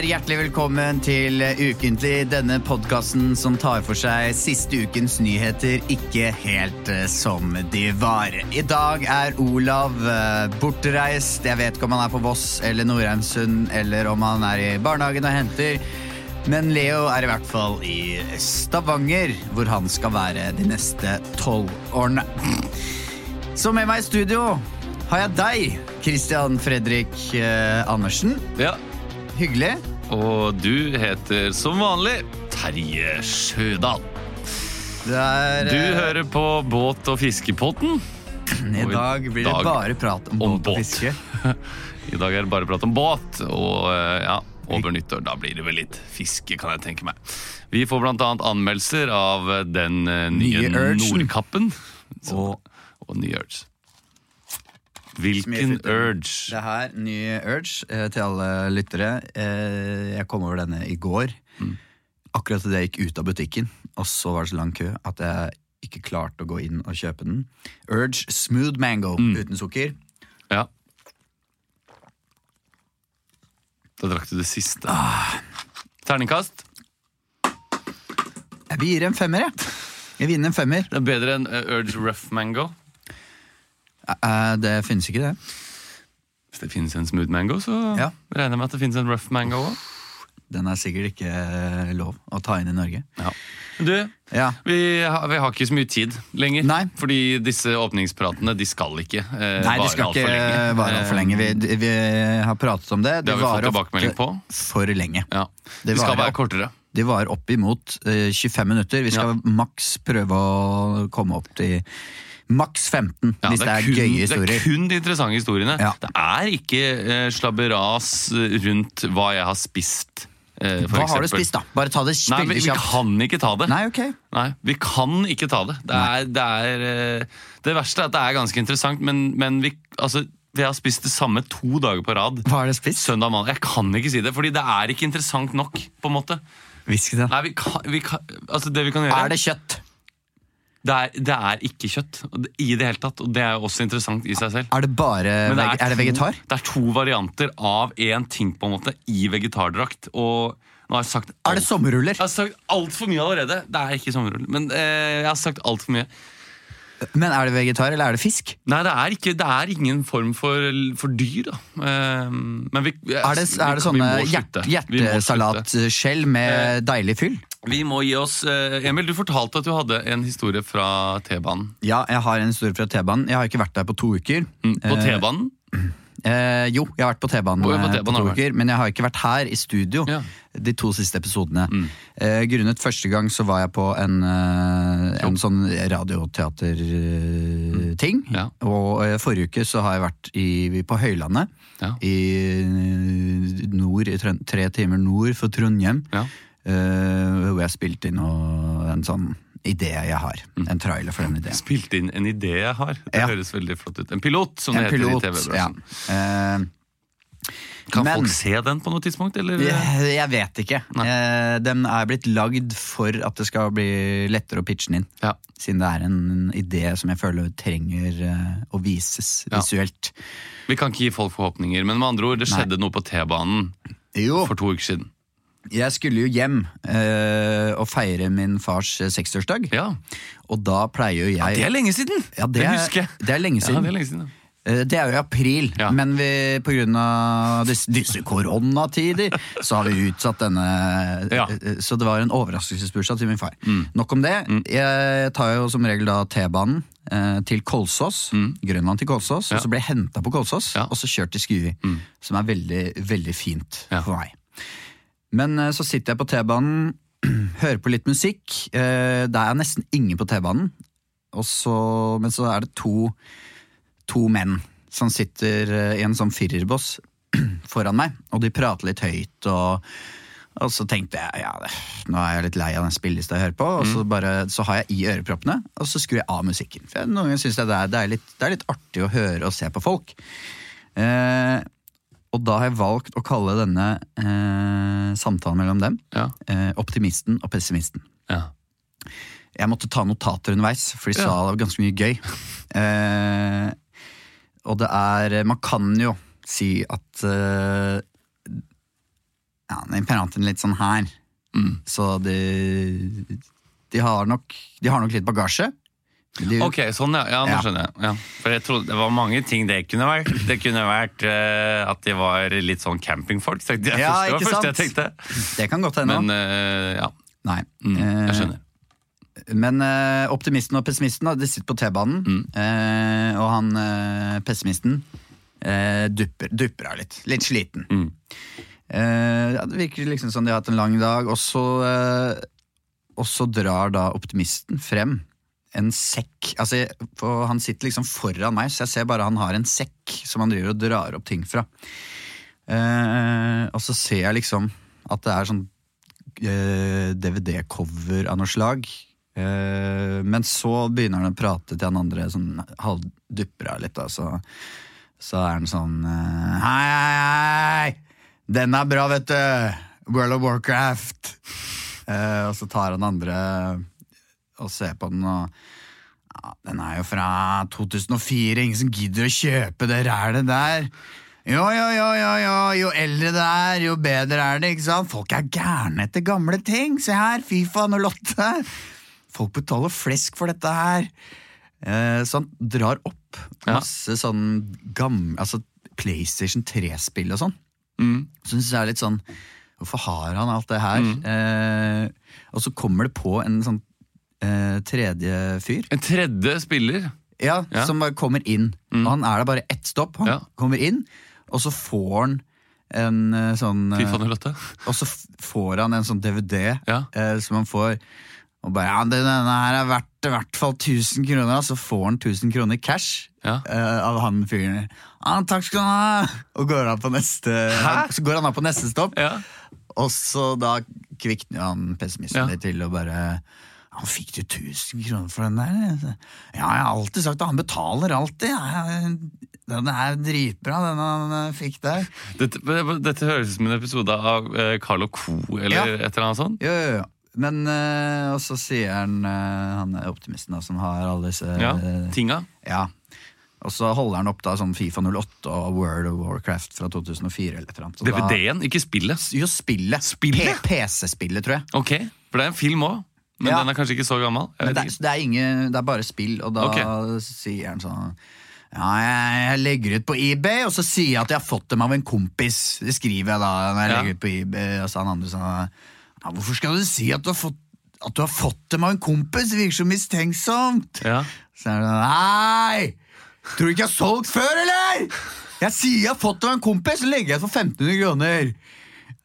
Og hjertelig velkommen til Ukentlig. Denne podkasten som tar for seg siste ukens nyheter ikke helt eh, som de var. I dag er Olav eh, bortreist. Jeg vet ikke om han er på Voss eller Nordheimsund, eller om han er i barnehagen og henter. Men Leo er i hvert fall i Stavanger, hvor han skal være de neste tolv årene. Så med meg i studio har jeg deg, Christian Fredrik eh, Andersen. Ja, Hyggelig. og du heter som vanlig Terje Sjødal. Det er, Du eh, hører på Båt- og fiskepotten. I dag blir det dag bare prat om, om båt og fiske. I dag er det bare prat om båt, og eh, ja, over nyttår da blir det vel litt fiske, kan jeg tenke meg. Vi får annet anmeldelser av den eh, nye, Nye Nordkappen. Så, Og- og nye Urge. Hvilken Urge? Det her, ny Urge eh, til alle lyttere. Eh, jeg kom over denne i går. Mm. Akkurat idet jeg gikk ut av butikken, og så var det så lang kø at jeg ikke klarte å gå inn og kjøpe den. Urge Smooth Mango Mm. uten sukker. Ja. Da drakk du det siste. Ah. Terningkast? Jeg vil gi det en femmer, jeg. Jeg vil en femmer. Det er bedre enn eh, Urge Rough Mango. Eh, det finnes ikke, det. Hvis det finnes en smooth mango, så Ja. regner jeg med at det finnes en rough mango òg. Den er sikkert ikke eh, lov å ta inn i Norge. Ja. Du, Ja, vi har, vi har ikke så mye tid lenger. Nei. Fordi disse åpningspratene de skal ikke eh, Nei, de skal vare ikke vare altfor lenge. Vi, vi har pratet om det. Det har vi fått tilbakemelding på. For lenge. Ja. Det De skal være kortere. De var oppimot eh, 25 minutter. Vi skal maks prøve å komme opp til maks 15, Ja, hvis det er, kun, gøye det historier. er kun de interessante historiene. Ja. Det er ikke eh, slabberas rundt hva jeg har spist. Eh, hva Hva har du spist, da? Bare ta det Nei, vi, vi kan ikke ta det. Nei, ok. Nei, vi kan ikke ta det. Det, er, det, er, eh, det verste er at det er ganske interessant, men, men vi, altså, jeg har spist det samme to dager på rad. Hva har du spist? Søndag mandag. Jeg kan ikke si det, fordi det er ikke interessant nok. på en måte. Hvisk det. Nei, vi kan, vi kan, altså det vi kan gjøre Er det kjøtt? Det, er, det er ikke kjøtt i det hele tatt, og det er også interessant i seg selv. Er det bare Men veg er det to- vegetar? Det er to varianter av én ting på en måte i vegetardrakt. Og nå har jeg sagt Er det sommerruller? Jeg har sagt altfor mye allerede. Det er ikke sommerruller, men eh, jeg har sagt altfor mye. Men er det vegetar, eller er det fisk? Nei, det er, ikke, det er ingen form for, for dyr, da. Men vi, Er det, er det sånne hjertesalatskjell hjert, med eh, deilig fyll? Vi må gi oss eh, Emil, du fortalte at du hadde en historie fra T-banen. Ja, jeg har en historie fra T-banen. Jeg har ikke vært der på to uker. Mm, På Eh, T-banen? Eh, jo, jeg har vært på T-banen på eh, på to uker, men jeg har ikke vært her i studio Ja. de to siste episodene. Mm. Eh, grunnet første gang så var jeg på en, eh, en sånn radioteaterting. Mm. Ja. Og forrige uke så har jeg vært i, på Høylandet. Ja. I nord, i tre timer nord for Trondheim. Eh, hvor jeg spilte inn en sånn idé jeg har. En trailer for den ideen. Spilt inn en idé jeg har. Det Ja. høres veldig flott ut. En pilot, som En det heter pilot, i TV-bransjen. ja. Eh, Kan Men- folk se den på noe tidspunkt, eller? Jeg, vet ikke. Nei. Eh, den er blitt lagd for at det skal bli lettere å pitche den inn. Ja. Siden det er en idé som jeg føler trenger å vises Ja. visuelt. Vi kan ikke gi folk forhåpninger, men med andre ord, det skjedde noe på T-banen for to uker siden. Jeg skulle jo hjem eh, og feire min fars seksårsdag. Ja, Og da pleier jo jeg Det er lenge siden! Ja, det er- husker jeg. det er lenge Ja, siden. det er lenge siden. ja. Eh, Det er jo i april, Ja. men vi, på grunn av disse, disse koronatider, så har vi utsatt denne. Ja. eh, Så det var en overraskelsesbursdag til min far. Mm. Nok om det. Jeg tar jo som regel da T-banen eh, til Kolsås. Grønland til Kolsås. Ja. Og så ble jeg henta på Kolsås, Ja. og så kjørt til Skui. Som er veldig, veldig fint Ja. for meg. Men eh, så sitter jeg på T-banen, hører på litt musikk. Eh, det er nesten ingen på T-banen. Men så er det to, to menn som sitter eh, i en sånn firerboss foran meg, og de prater litt høyt. og og så tenkte jeg ja, nå er jeg litt lei av den spillelista jeg hører på. Og så, bare, så har jeg i øreproppene, og så skrur jeg av musikken. For jeg, noen ganger synes jeg det er, det, er litt, det er litt artig å høre og se på folk. Eh, og da har jeg valgt å kalle denne eh, samtalen mellom dem Ja. eh, optimisten og pessimisten. Ja. Jeg måtte ta notater underveis, for de sa det var ganske mye gøy. Eh, og det er Man kan jo si at eh, Ja, den er litt sånn her. Mm. Så de, de, har nok, de har nok litt bagasje. De, Ok, sånn ja. ja nå Ja. skjønner jeg. Ja. For jeg trodde det var mange ting det kunne vært. Det kunne vært uh, at de var litt sånn campingfolk. jeg. Ja, først. det ikke første jeg sant? tenkte. Det kan godt hende. Men uh, ja, Nei. mm, jeg Eh, skjønner. Men uh, optimisten og pessimisten de sitter på T-banen, Mm. og han pessimisten dupper, dupper av litt. Litt sliten. Mm. Det virker liksom som de har hatt en lang dag, og så, og så drar da optimisten frem en sekk. Altså, han sitter liksom foran meg, så jeg ser bare han har en sekk som han driver og drar opp ting fra. Eh, og så ser jeg liksom at det er sånn eh, DVD-cover av noe slag. Eh, men så begynner han å prate til han andre, sånn halvdupper av litt. Da, så, så er han sånn eh, Hei, hei, hei! Den er bra, vet du! World of Warcraft! Eh, og så tar han andre og ser på den, og ja, den er jo fra 2004. Ingen som gidder å kjøpe det rælet der. Jo, jo, jo, jo, jo, jo eldre det er, jo bedre er det, ikke sant? Folk er gærne etter gamle ting. Se her, Fifa 08. Folk betaler flesk for dette her. Eh, så han drar opp Ja. masse sånn gamle Altså PlayStation 3-spill og sånn. Mm. Så synes jeg er litt sånn Hvorfor har han alt det her? Eh, og så kommer det på en sånn eh, tredje fyr. En tredje spiller. Ja, Ja. Som bare kommer inn. Og han er der bare ett stopp. Han Ja. kommer inn, og så får han en eh, sånn eh, faen, Lotte. Og så f- får han en sånn DVD Ja. eh, som han får. Og bare ja, denne her er verdt i hvert fall 1000 kroner. og Så får han 1000 kroner cash Ja. eh, av han fyren. Ja, takk skal du ha! Og går han på neste, Hæ? så går han av på neste stopp. Ja. Og så da kvikner jo han pessimisten Ja. litt til og bare Han fikk du 1000 kroner for den der? Ja, jeg har alltid sagt at han betaler alltid. Ja, Den er dritbra, den han eh, fikk der. Dette, dette høres ut som en episode av Carlo Carl Co. eller Ja. et eller annet sånt. Jo, jo, jo. Men eh, Og så sier han eh, Han er optimisten da, som har alle disse Ja, eh, Tinga. ja. Og så holder han opp da sånn Fifa 08 og World of Warcraft fra 2004 eller et eller. DVD-en, ikke spillet. Jo, spillet. Spillet? PC-spillet, tror jeg. Ok, For det er en film òg, men Ja. den er kanskje ikke så gammel. Men det, det, er ingen, det er bare spill, og da okay. sier han sånn ja, jeg, legger ut på eBay, og så sier jeg at jeg har fått dem av en kompis. Det skriver jeg da når jeg Ja. legger ut på eBay. Og så han andre sånn ja, Hvorfor skal du si at du har fått, du har fått dem av en kompis? Det virker så mistenksomt. Ja. Så er det sånn Nei! Tror du ikke jeg har solgt før, eller? Jeg sier jeg har fått det av en kompis, så legger jeg ut for 1500 kroner.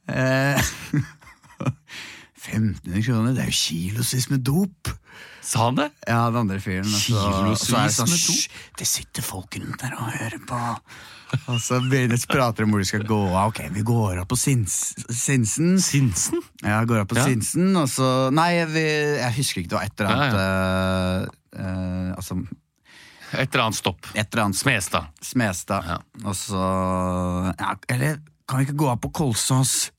Eh, 1500 kroner, det er jo kilosvis med dop. Sa han det? Ja, den andre fyren. Sånn Kilosvis med dop? Det sitter folk rundt der og hører på. Og så begynner prater om hvor de skal gå av. Ok, vi går av på Sins, Sinsen. Sinsen? Ja, går av på Ja. Sinsen, og så Nei, vi, jeg husker ikke, det var et eller annet eh, uh, Altså, Et eller annet stopp. et eller annet Smestad. Smestad. Ja. Og så ja, Eller kan vi ikke gå av på Kolsås?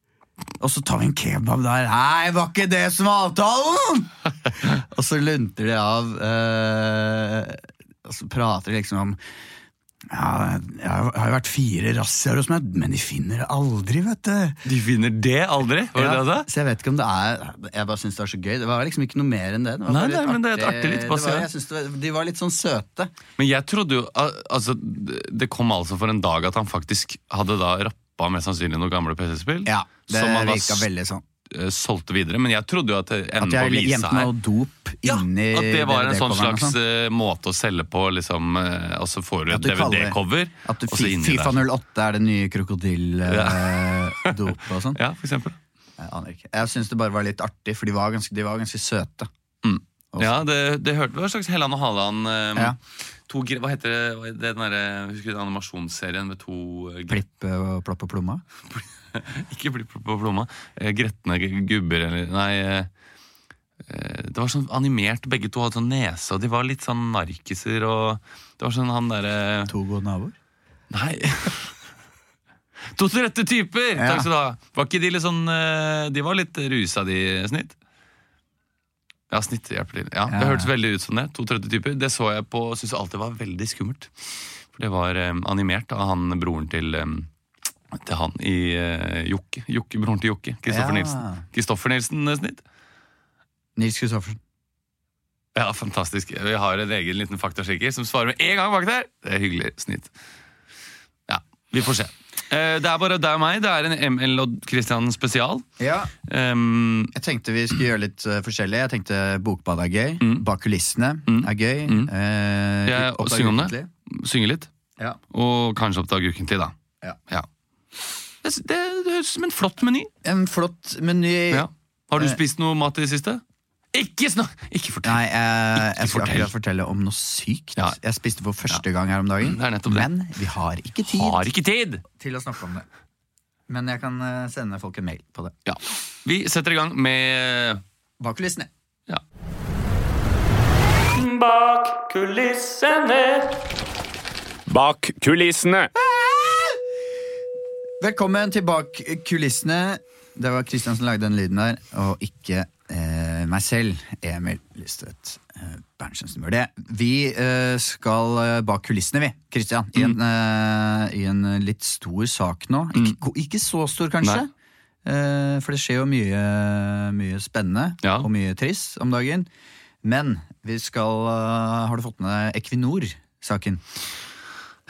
Og så tar vi en kebab der. Nei, var ikke det som var avtalen! og så lunter de av, eh, og så prater de liksom om ja, Jeg har jo vært fire razziaer hos meg, men de finner det aldri, vet du. De finner det aldri? Var det Ja, det han så jeg vet ikke om det er Jeg bare syns det var så gøy. Det var liksom ikke noe mer enn det. det Nei, nei, men det er et artig litt det var, var, De var litt sånn søte. Men jeg trodde jo altså, Det kom altså for en dag at han faktisk hadde da rappa mest sannsynlig noen gamle PC-spill. Ja, det som man virka veldig sånn. eh, solgte videre. Men jeg trodde jo at At enden på visa her At her noe dop ja, At det var en sånn slags sånn. eh, måte å selge på, liksom. eh, og så får du et DVD-cover. At du, Fi- inni Fifa 08 er det nye krokodilldop og sånn. Ja, for eksempel. Jeg aner ikke. Jeg syns det bare var litt artig, for de var ganske, de var ganske søte. Mm. Ja, det, det hørte vi var en slags Helland og Halan. Um, Ja. To, hva heter det, det den der, husker du den animasjonsserien med to eh, Plipp og plopp og plomma. Ikke Plipp og plomma. Eh, Gretne gubber eller Nei. eh, eh, Det var sånn animert, begge to hadde sånn nese, og de var litt sånn narkiser og Det var sånn han derre To gode naboer. Nei. To til rette typer! Ja. Takk skal du ha. Var ikke de litt sånn eh, De var litt rusa, de, Snitt? Ja, snitt hjelper til. Ja, Det hørtes veldig ut som det. To trøtte typer. Det så jeg på og syntes alltid var veldig skummelt. For det var eh, animert av han broren til eh, til han i eh, Jokke. Jokke. Broren til Jokke. Kristoffer Ja. Nilsen. Kristoffer Nilsen eh. Nils Kristoffersen. Ja, fantastisk. Vi har en egen liten faktasjekker som svarer med en gang bak der. Det er hyggelig snitt. Ja, vi får se. Eh, Det er bare deg og meg. Det er en ML og Christian spesial. Ja, Um, jeg tenkte vi skulle gjøre litt uh, forskjellig. Jeg tenkte Bokbad er gøy. Mm. Bak kulissene Mm. er gøy. Mm. Uh, Jeg synger om det. Synger litt. Ja. Og kanskje oppdag ukentlig, da. Ja. Det, det, det høres ut som en flott meny. En flott meny. Ja. Har du spist noe mat i det siste? Ikke snakk! Ikke fortell. Nei, jeg, jeg skal fortell. fortelle om noe sykt. Ja. Jeg spiste for første gang her om dagen. Det er det. Men vi har ikke tid Har ikke tid! til å snakke om det. Men jeg kan eh, sende folk en mail på det. Ja. Vi setter i gang med Bak kulissene. ja. Bak kulissene. Bak kulissene. Velkommen til Bak kulissene. Det var Kristian som lagde den lyden der, og ikke eh, meg selv. Emil Lystvedt eh, Berntsen som gjør det. Vi eh, skal eh, bak kulissene, vi, Kristian. I, en, eh, I en litt stor sak nå. Ikke, ikke så stor, kanskje. Nei. For det skjer jo mye, mye spennende Ja. og mye trist om dagen. Men vi skal Har du fått med deg Equinor-saken?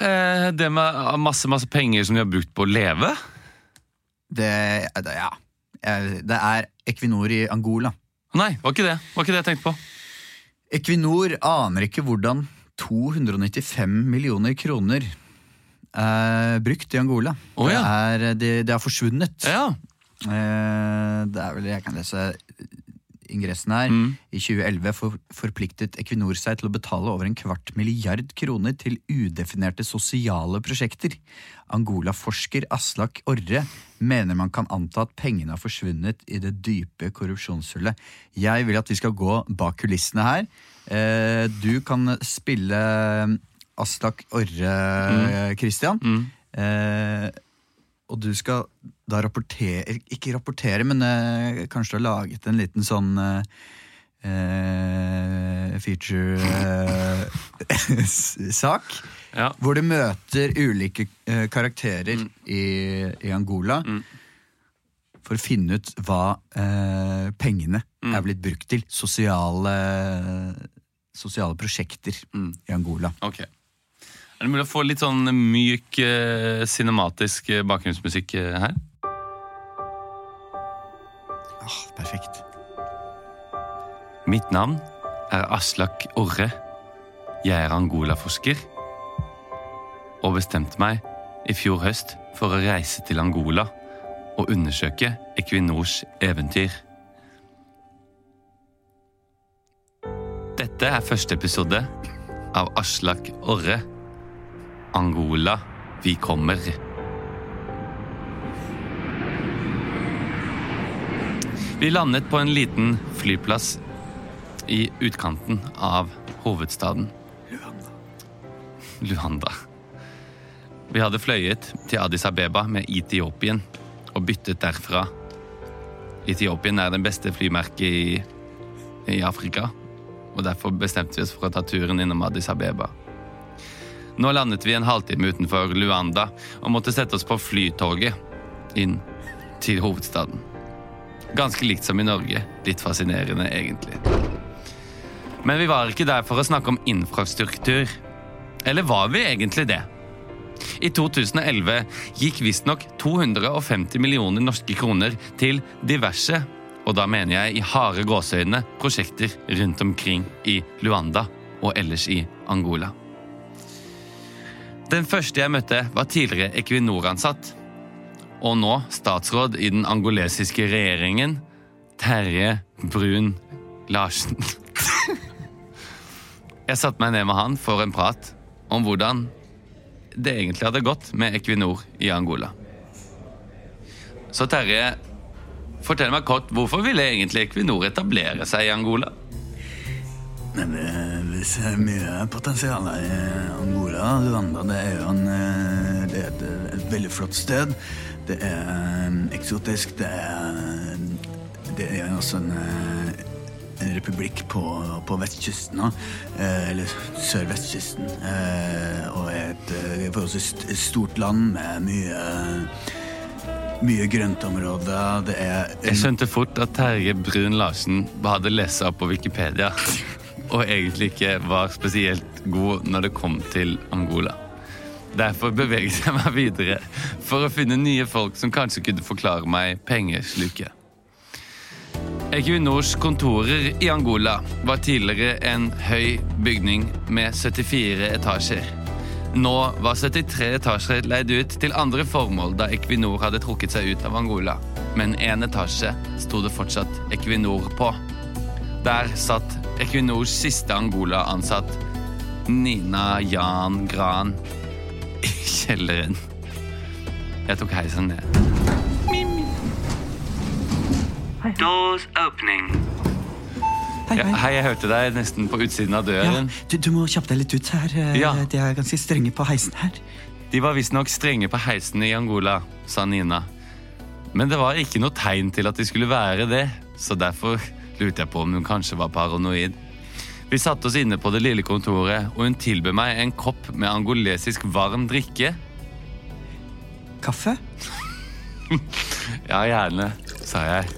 Eh, Det med masse masse penger som de har brukt på å leve? Det, det, ja. Det er Equinor i Angola. Nei, var ikke det var ikke det jeg tenkte på. Equinor aner ikke hvordan 295 millioner kroner er brukt i Angola. Oh, ja. det, er, det, det har forsvunnet. Ja. Eh, det er vel, Jeg kan lese ingressen her. Mm. I 2011 for, forpliktet Equinor seg til å betale over en kvart milliard kroner til udefinerte sosiale prosjekter. Angola-forsker Aslak Orre mener man kan anta at pengene har forsvunnet i det dype korrupsjonshullet. Jeg vil at vi skal gå bak kulissene her. Eh, du kan spille Aslak Orre, Christian. Mm. Eh, og du skal da rapporterer Ikke rapporterer, men eh, kanskje du har laget en liten sånn eh, eh, feature-sak. Ja. hvor du møter ulike eh, karakterer i, i Angola. Mm. For å finne ut hva eh, pengene Mm. er blitt brukt til. Sosiale, sosiale prosjekter Mm. i Angola. Ok. Er det mulig å få litt sånn myk, cinematisk bakgrunnsmusikk her? Ah, perfekt. Mitt navn er Aslak Orre. Jeg er Angola-forsker. Og bestemte meg i fjor høst for å reise til Angola og undersøke Equinors eventyr. Dette er første episode av Aslak Orre. Angola, vi kommer. Vi landet på en liten flyplass i utkanten av hovedstaden. Luanda. Luanda. Vi hadde fløyet til Addis Abeba med Etiopien og byttet derfra. Etiopien er den beste flymerket i, i Afrika, og derfor bestemte vi oss for å ta turen innom Addis Abeba. Nå landet vi en halvtime utenfor Luanda og måtte sette oss på flytoget inn til hovedstaden. Ganske likt som i Norge. Litt fascinerende, egentlig. Men vi var ikke der for å snakke om infrastruktur. Eller var vi egentlig det? I 2011 gikk visstnok 250 millioner norske kroner til diverse, og da mener jeg i harde gåseøyne, prosjekter rundt omkring i Luanda og ellers i Angola. Den første jeg møtte, var tidligere Equinor-ansatt, og nå statsråd i den angolesiske regjeringen, Terje Brun Larsen. Jeg satte meg ned med han for en prat om hvordan det egentlig hadde gått med Equinor i Angola. Så Terje, fortell meg kort, hvorfor ville egentlig Equinor etablere seg i Angola? Men vi ser mye potensial i Angola. Luanda det er jo en, eh, det er et, et veldig flott sted. Det er eh, eksotisk. Det er, det er også en, eh, en republikk på, på vestkysten, eller sørvestkysten. Og er et forholdsvis stort land med mye mye grøntområder. Det er Jeg skjønte fort at Terje Brun Larsen hadde lest opp på Wikipedia og egentlig ikke var spesielt god når det kom til Angola. Derfor beveget jeg meg videre for å finne nye folk som kanskje kunne forklare meg pengesluket. Equinors kontorer i Angola var tidligere en høy bygning med 74 etasjer. Nå var 73 etasjer leid ut til andre formål da Equinor hadde trukket seg ut av Angola. Men én etasje sto det fortsatt Equinor på. Der satt Equinors siste Angola-ansatt, Nina Jan Gran, i kjelleren. Jeg tok heisen ned. Doors opening. Hei, Ja, hei. hei, jeg hørte deg nesten på utsiden av Ja, døren. du, du må kjappe deg litt ut her. eh, Ja. De er ganske strenge på heisen her. De var visstnok strenge på heisen i Angola, sa Nina. Men det var ikke noe tegn til at de skulle være det, så derfor lurte jeg på om hun kanskje var paranoid. Vi satte oss inne på det lille kontoret, og hun tilbød meg en kopp med angolesisk varm drikke. Kaffe? Ja, gjerne, sa jeg,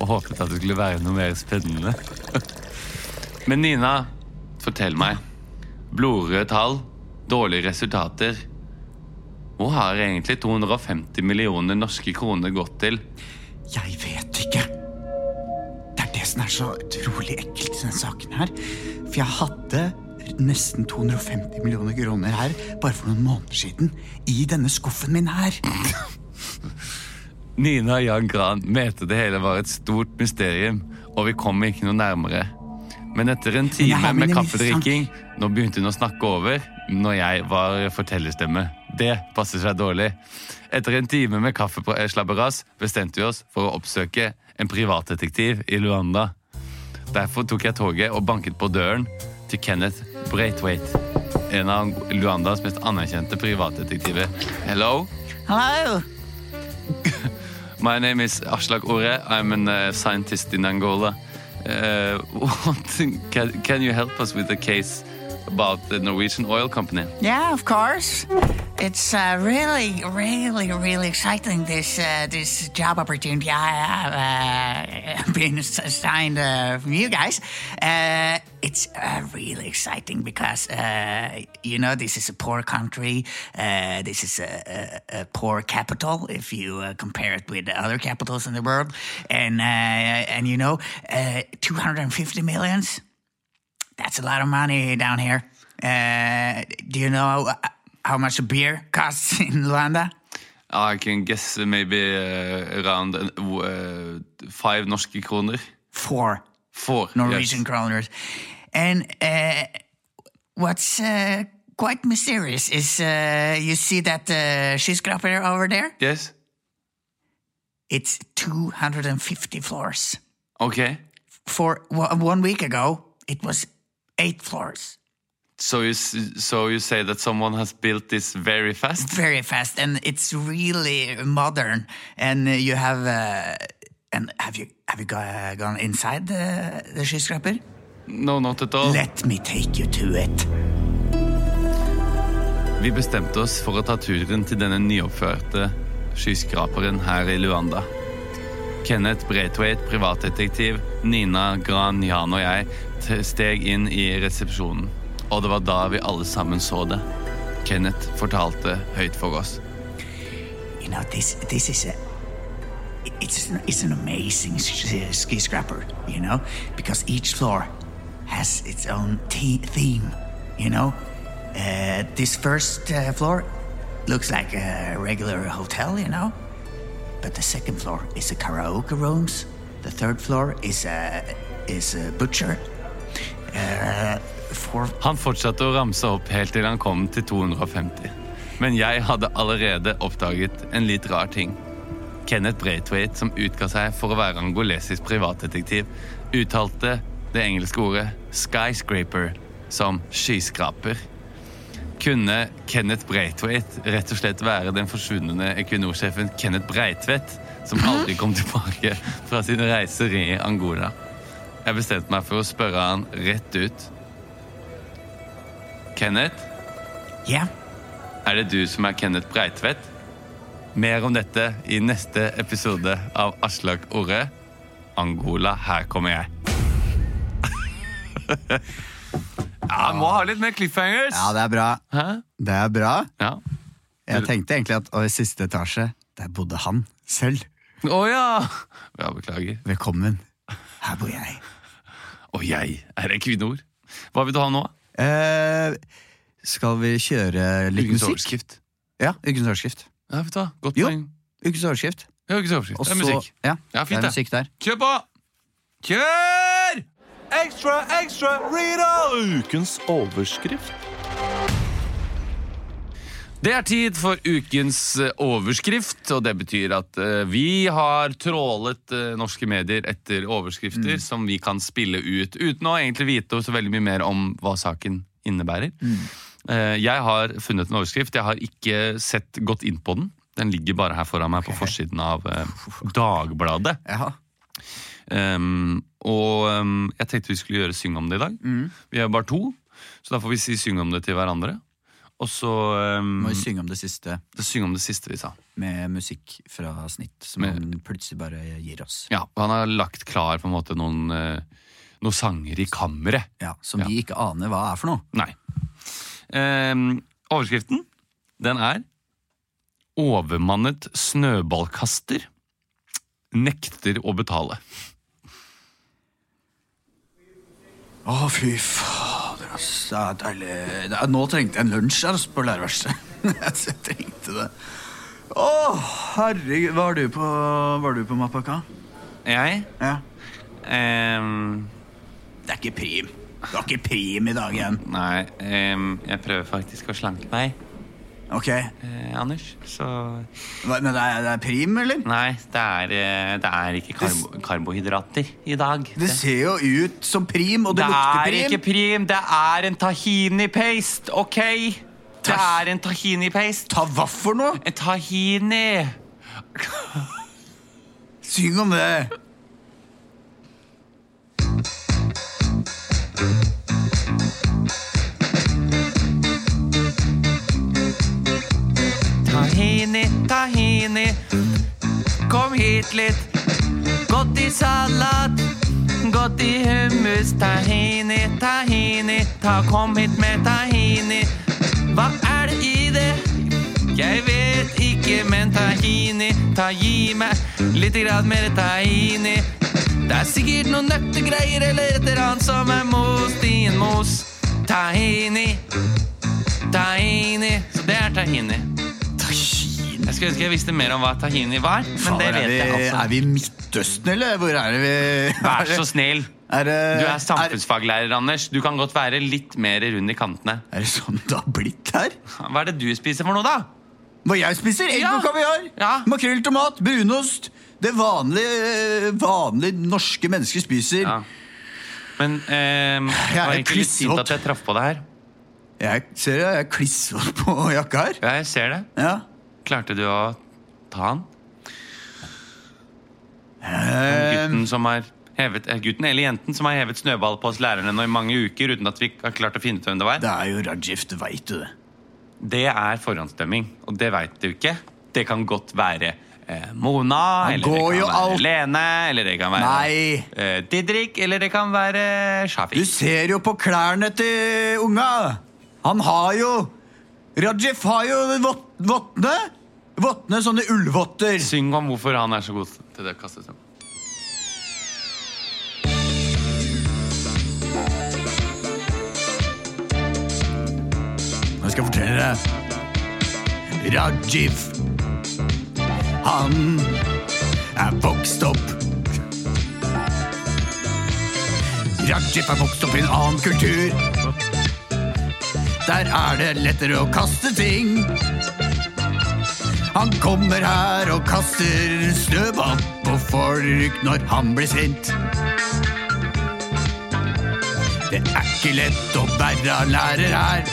og håpet at det skulle være noe mer spennende. Men Nina, fortell meg. Blodrøde tall, dårlige resultater. Hvor har egentlig 250 millioner norske kroner gått til? Jeg vet ikke. Det som er så utrolig ekkelt i denne saken her. For jeg hadde nesten 250 millioner kroner her bare for noen måneder siden. I denne skuffen min her. Nina og Jan Gran mente det hele var et stort mysterium, og vi kom ikke noe nærmere. Men etter en time med kaffedrikking, nå begynte hun å snakke over når jeg var fortellerstemme. Det passer seg dårlig. Etter en time med kaffeslabberas bestemte vi oss for å oppsøke en privatdetektiv i Luanda. Derfor tok jeg toget og banket på døren til Kenneth Braithwaite, en av Luandas mest anerkjente privatdetektiver. Hello? Hello! My name is Aslak Ore. I'm a uh, scientist in Angola. Uh, what, can, can you help us with a case about the Norwegian oil company? Yeah, of course. It's uh, really, really, really exciting. This uh, this job opportunity I have uh, been assigned uh, from you guys. Uh, it's uh, really exciting because you know this is a poor country. This is a, a, a poor capital if you compare it with other capitals in the world, and and you know, two hundred and fifty millions. That's a lot of money down here. Uh, do you know how much a beer costs in Luanda? I can guess maybe uh, around uh, uh, five norske kroner. Four Four. Norwegian yes. kroners. And uh, what's uh, quite mysterious is uh, you see that uh, skyscraper over there? Yes. It's 250 floors. Okay. For one week ago, it was eight floors. So you so you say that someone has built this very fast? very fast and it's really modern and you have uh, and have you have you go- gone inside the the skyscraper No, not at all. let me take you to it Vi bestemte oss for å ta turen til denne nyoppførte skyskraperen her i Luanda. Kenneth Braithwaite, privatdetektiv, Nina Gran Jan og jeg steg inn i resepsjonen. Og det var da vi alle sammen så det. Kenneth fortalte høyt for oss. You know, this this is a it's an, it's an amazing sk- skyscraper, you know, because each floor has its own theme, you know. Uh, this first uh, floor looks like a regular hotel, you know, but the second floor is a karaoke rooms. The third floor is a is a butcher. Uh, Han fortsatte å ramse opp helt til han kom til 250. Men jeg hadde allerede oppdaget en litt rar ting. Kenneth Braithwaite, som utga seg for å være angolesisk privatdetektiv, uttalte det engelske ordet 'skyscraper' som skyskraper. Kunne Kenneth Braithwaite rett og slett være den forsvunne Equinor-sjefen Kenneth Breitvedt, som aldri kom tilbake fra sine reiser i Angola? Jeg bestemte meg for å spørre han rett ut. Kenneth, Ja? er det du som er Kenneth Breitvedt? Mer om dette i neste episode av Aslak Orre. Angola, her kommer jeg. ja, må ha litt mer cliffhangers. Ja, det er bra. Hæ? Det er bra. Ja. Jeg tenkte egentlig at i siste etasje, der bodde han selv. Å ja! Ja, beklager. Velkommen. Her bor jeg. Og jeg er Equinor. Hva vil du ha nå? Eh, skal vi kjøre litt Ukens musikk? overskrift. Ja, ukens overskrift. Ja, vet du hva? Godt Jo. poeng. Ukens overskrift. Ja, ukens overskrift. Også, Det er musikk. Ja, Ja, fint det er musikk der. Kjør på! Kjør! Ekstra, ekstra, Rita! Ukens overskrift. Det er tid for ukens eh, overskrift, og det betyr at eh, vi har trålet eh, norske medier etter overskrifter som vi kan spille ut, uten å egentlig vite så veldig mye mer om hva saken innebærer. Eh, jeg har funnet en overskrift. Jeg har ikke sett godt inn på den. Den ligger bare her foran meg på forsiden av Dagbladet. Jaha. Um, og um, jeg tenkte vi skulle gjøre Syng om det i dag. Vi er bare to, så da får vi si syng om det til hverandre. Og så um, Må vi synge om det siste synge om det siste vi sa. med musikk fra snitt, som Med- han plutselig bare gir oss. Ja, og Han har lagt klar på en måte noen, eh, noen sanger i kammeret. Ja, Som Ja. vi ikke aner hva er for noe. Nei. Um, overskriften, den er Overmannet snøballkaster nekter å betale. Å, fy fader, er deilig. Nå trengte jeg en lunsj altså, på lærerværelset. jeg trengte det. Å, herregud. Var du på, var du på Mapaka? Jeg Ja. um, Det er ikke prim. Du har ikke prim i dag igjen. Nei, um, jeg prøver faktisk å slanke meg, Ok, eh, Anders. Så Hva, Men det er, det er prim, eller? Nei, det er, eh, det er ikke karbo karbohydrater i dag. Det ser jo ut som prim, og det, Det lukter er ikke prim, det er en tahini-paste, OK? Det er en tahini-paste. Ta hva for noe? En tahini. Syng om det. Hit litt. Godt i salat, godt i hummus. Tahini, tahini. Ta, kom hit med tahini. Hva er det i det? Jeg vet ikke, men tahini. Ta, gi meg litt grann mer tahini. Det er sikkert noen nøttegreier eller et eller annet som er most i en mos. Tahini, tahini. Så det er tahini. Jeg skulle ønske jeg visste mer om hva tahini var, men det Fader, vet jeg altså. er vi i Midtøsten, eller? Hvor er det vi Vær så snill. Er det, Du er samfunnsfaglærer, Anders. Du kan godt være litt mer rund i kantene. Er det sånn det har blitt her? Hva er det du spiser for noe, da? Hva jeg spiser? Egg Ja. og kaviar! Ja. Makrell, tomat, brunost. Det vanlige, vanlige norske mennesker spiser. Ja. Men eh, det var er egentlig litt sint klissvåt. at jeg traff på deg her. Jeg ser det, jeg er klissvåt på jakka her. Ja, jeg ser det. Ja. Klarte du å ta han? Eh, Gutten som har hevet, gutten eller jenten som har hevet snøball på oss lærerne nå i mange uker uten at vi har klart å finne ut hvem det var. det er jo Rajif, du veit du det. Det er forhåndsdømming, og det veit du ikke. Det kan godt være eh, Mona, Han eller det går kan jo være alt- Lene, eller det kan være Nei. eh, Didrik, eller det kan være Du Shafiq. ser jo på klærne til unga! Han har jo Rajif har jo vott- vottene. Vottene, sånne ullvotter. Syng om hvorfor han er så god til det kastet. kaste. Nå skal jeg fortelle deg. Rajiv. Han er vokst opp Rajiv er vokst opp i en annen kultur. Der er det lettere å kaste ting. Han kommer her og kaster snøball på folk når han blir sint. Det er ikke lett å være lærer her.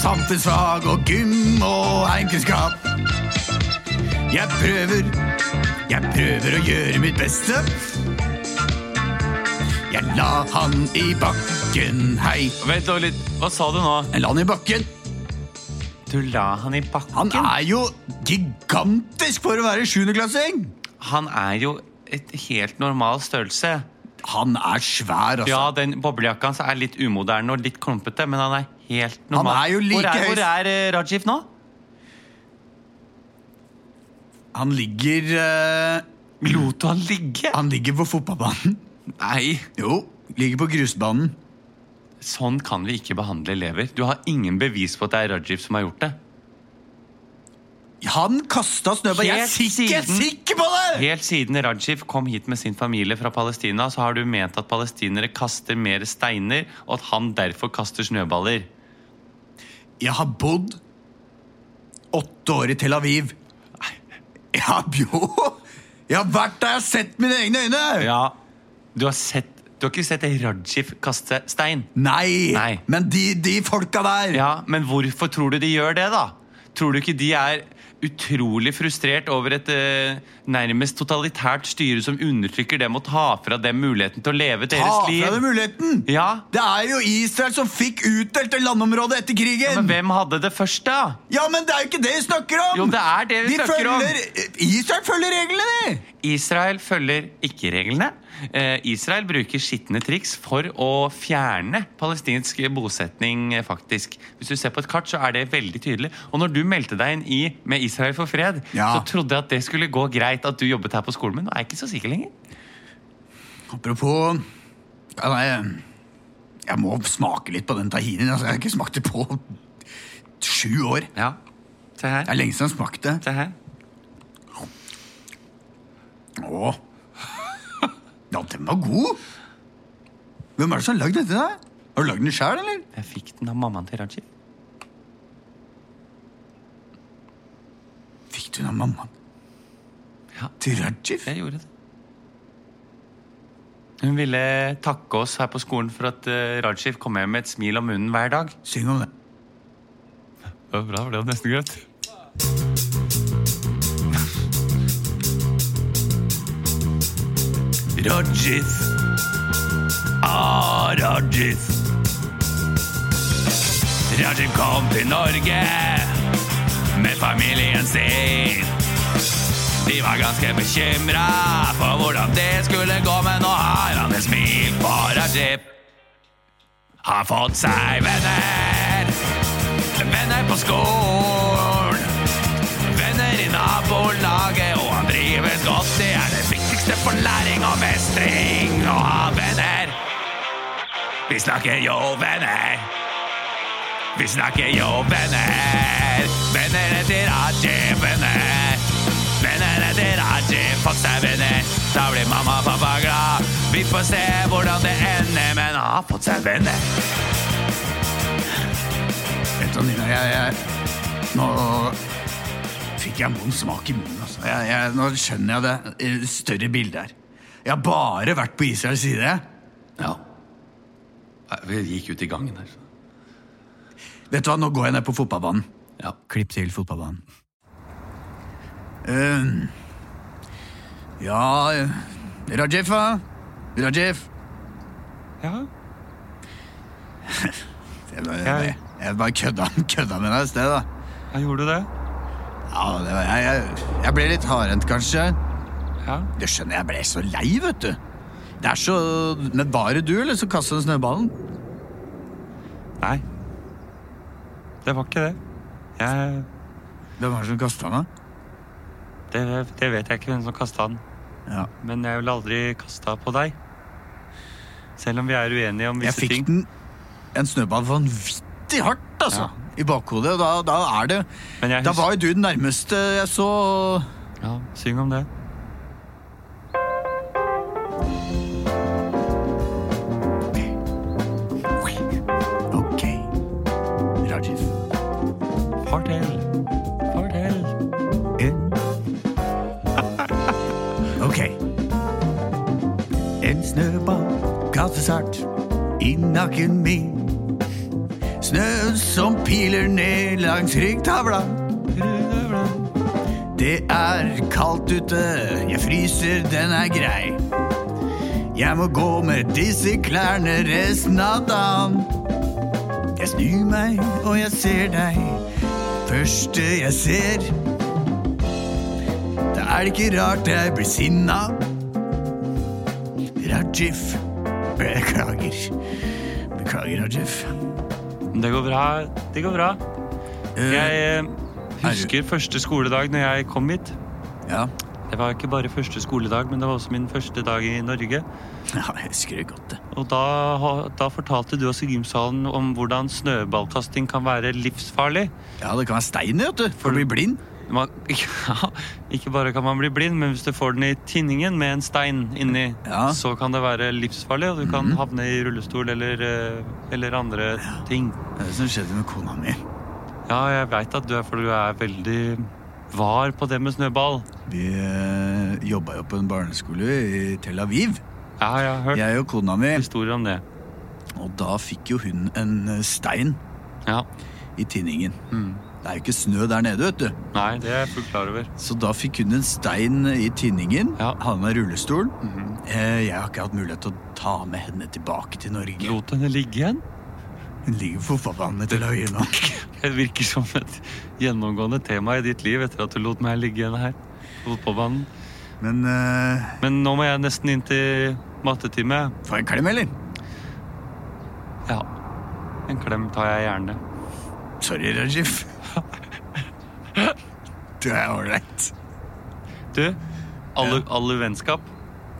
Samfunnsfag og gym og heimkunnskap. Jeg prøver, jeg prøver å gjøre mitt beste. Jeg la han i bakken, hei. Vent litt. Hva sa du nå? Jeg la han i bakken. Du la han i bakken? Han er jo gigantisk for å være sjuendeklassing. Han er jo et helt normal størrelse. Han er svær, altså. Ja, den boblejakka hans er litt umoderne og litt klumpete, men han er helt normal. Han er jo like hvor er, hvor er eh, Rajiv nå? Han ligger uh, Lot du han ligge? Han ligger på fotballbanen. Nei, Jo, ligger på grusbanen. Sånn kan vi ikke behandle elever. Du har ingen bevis på at det er Rajiv som har gjort det. Han kasta snøball. Jeg er sikker, er siden- sikker på det! Helt siden Rajiv kom hit med sin familie fra Palestina, så har du ment at palestinere kaster mer steiner, og at han derfor kaster snøballer. Jeg har bodd åtte år i Tel Aviv. Ja, jo! Jeg har vært der, jeg har sett mine egne øyne! Ja, du har sett Du har ikke sett Rajif kaste stein? Nei, Nei. men de, de folka der Ja, men hvorfor tror du de gjør det, da? Tror du ikke de er utrolig frustrert over et eh, nærmest totalitært styre som undertrykker dem og tar fra dem muligheten til å leve Ta deres fra dem muligheten! Ja, Det er jo Israel som fikk utdelt det landområdet etter krigen! Ja, men hvem hadde det først, da? Ja, men det er jo ikke det vi snakker om! Jo, det er det vi De snakker om. Israel følger reglene! de. Israel følger ikke reglene. Eh, Israel bruker skitne triks for å fjerne palestinsk bosetning, faktisk. Hvis du ser på et kart, så er det veldig tydelig. Og når du meldte deg inn i Med Israel for fred, Ja. så trodde jeg at det skulle gå greit at du jobbet her på skolen, men nå er jeg ikke så sikker lenger. Apropos ja, nei, Jeg må smake litt på den tahinien. Altså, jeg har ikke smakt det på sju år. Ja, se her. Det er lenge siden jeg smakte. Se her. Åh. Ja, den var god! Hvem er det som har lagd dette? da? Har du lagd den sjøl, eller? Jeg fikk den av mammaen til Rajiv. Fikk du den av mammaen Ja, til Rajiv? jeg gjorde det. Hun ville takke oss her på skolen for at eh, Rajiv kom hjem med et smil om munnen hver dag. Syng om det. Det var bra, for det var nesten greit. Rajiv. Ah, Rajiv. Rajiv kom til Norge med familien sin. De var ganske bekymra for hvordan det skulle gå, men nå har han et smil på Rajiv. Har fått seg venner, venner på skolen. Venner i nabolaget, og han drives godt. Det Vi snakker jo venner. Vi snakker jo venner. Venner etter Aji, venner. Venner etter Aji, fått seg venner. Da blir mamma og pappa glad. Vi får se hvordan det ender, men han har fått seg venner. Vet du, Nina, jeg, jeg Nå fikk jeg vond smak i munnen. Altså. Jeg, jeg, nå skjønner jeg det større bildet her. Jeg har bare vært på Israels side. Ja. Vi gikk ut i gangen her. Vet du hva, nå går jeg ned på fotballbanen. Ja. Klipp til fotballbanen. Uh, ja Rajef, Rajiv, hva? Rajiv? ja. Jeg, bare- jeg, jeg bare kødda, kødda med deg i sted, da. Ja, gjorde det. Ja, det var, jeg, jeg, jeg ble litt hardhendt, kanskje. Ja. Du skjønner jeg ble så lei, vet du. Det er så Men var det du, eller som kastet den snøballen? Nei. det var ikke det. Jeg, Hvem var det som kasta den? det, det vet jeg ikke hvem som kasta den. Ja. Men jeg ville aldri kasta på deg. Selv om vi er uenige om visse ting. Jeg fikk ting. den en snøball vanvittig hardt, altså. I bakhodet. og Da, da er det Men jeg Da var jo du den nærmeste jeg så ja, syng om det. I nakken min. Snø som piler ned langs ryggtavla. Det er kaldt ute, jeg fryser, den er grei. Jeg må gå med disse klærne resten av dagen. Jeg snur meg, og jeg ser deg. Første jeg ser. Da er det ikke rart jeg blir sinna. Rajif. Beklager. Beklager, Jeff Det går bra. Det går bra. Eh, Jeg eh, husker første skoledag når jeg kom hit. ja. Det var ikke bare første skoledag, men det var også min første dag i Norge. ja, jeg husker det godt, det. Og da, da fortalte du oss i gymsalen om hvordan snøballkasting kan være livsfarlig. Ja, det kan være stein i, vet du. For å bli blind. Man, ja, ikke bare kan man bli blind, men hvis du får den i tinningen med en stein inni, Ja. Så kan det være livsfarlig, og du kan havne i rullestol eller, eh, eller andre ting. Det er det som skjedde med kona mi. Ja, jeg veit at du er, for du er veldig var på det med snøball. Vi øh, jobba jo på en barneskole i Tel Aviv. Ja, jeg har hørt Jeg og kona mi. historier om det. Og da fikk jo hun en eh, stein Ja. i tinningen. Mm. Det er jo ikke snø der nede, vet du. Nei, det er jeg fullt klar over. Så da fikk hun en stein i tinningen. Ja. Hadde med rullestol. Mm -hmm. Jeg har ikke hatt mulighet til å ta med henne tilbake til Norge. Lot henne ligge igjen? Hun ligger på fotballbanen til Aviv nå. Det virker som et gjennomgående tema i ditt liv etter at du lot meg ligge igjen her på fotballbanen. Men uh... Men nå må jeg nesten inn til mattetime. jeg en klem, eller? Ja. En klem tar jeg gjerne. Sorry, Rajif. Du er ålreit. Du, all, all uvennskap,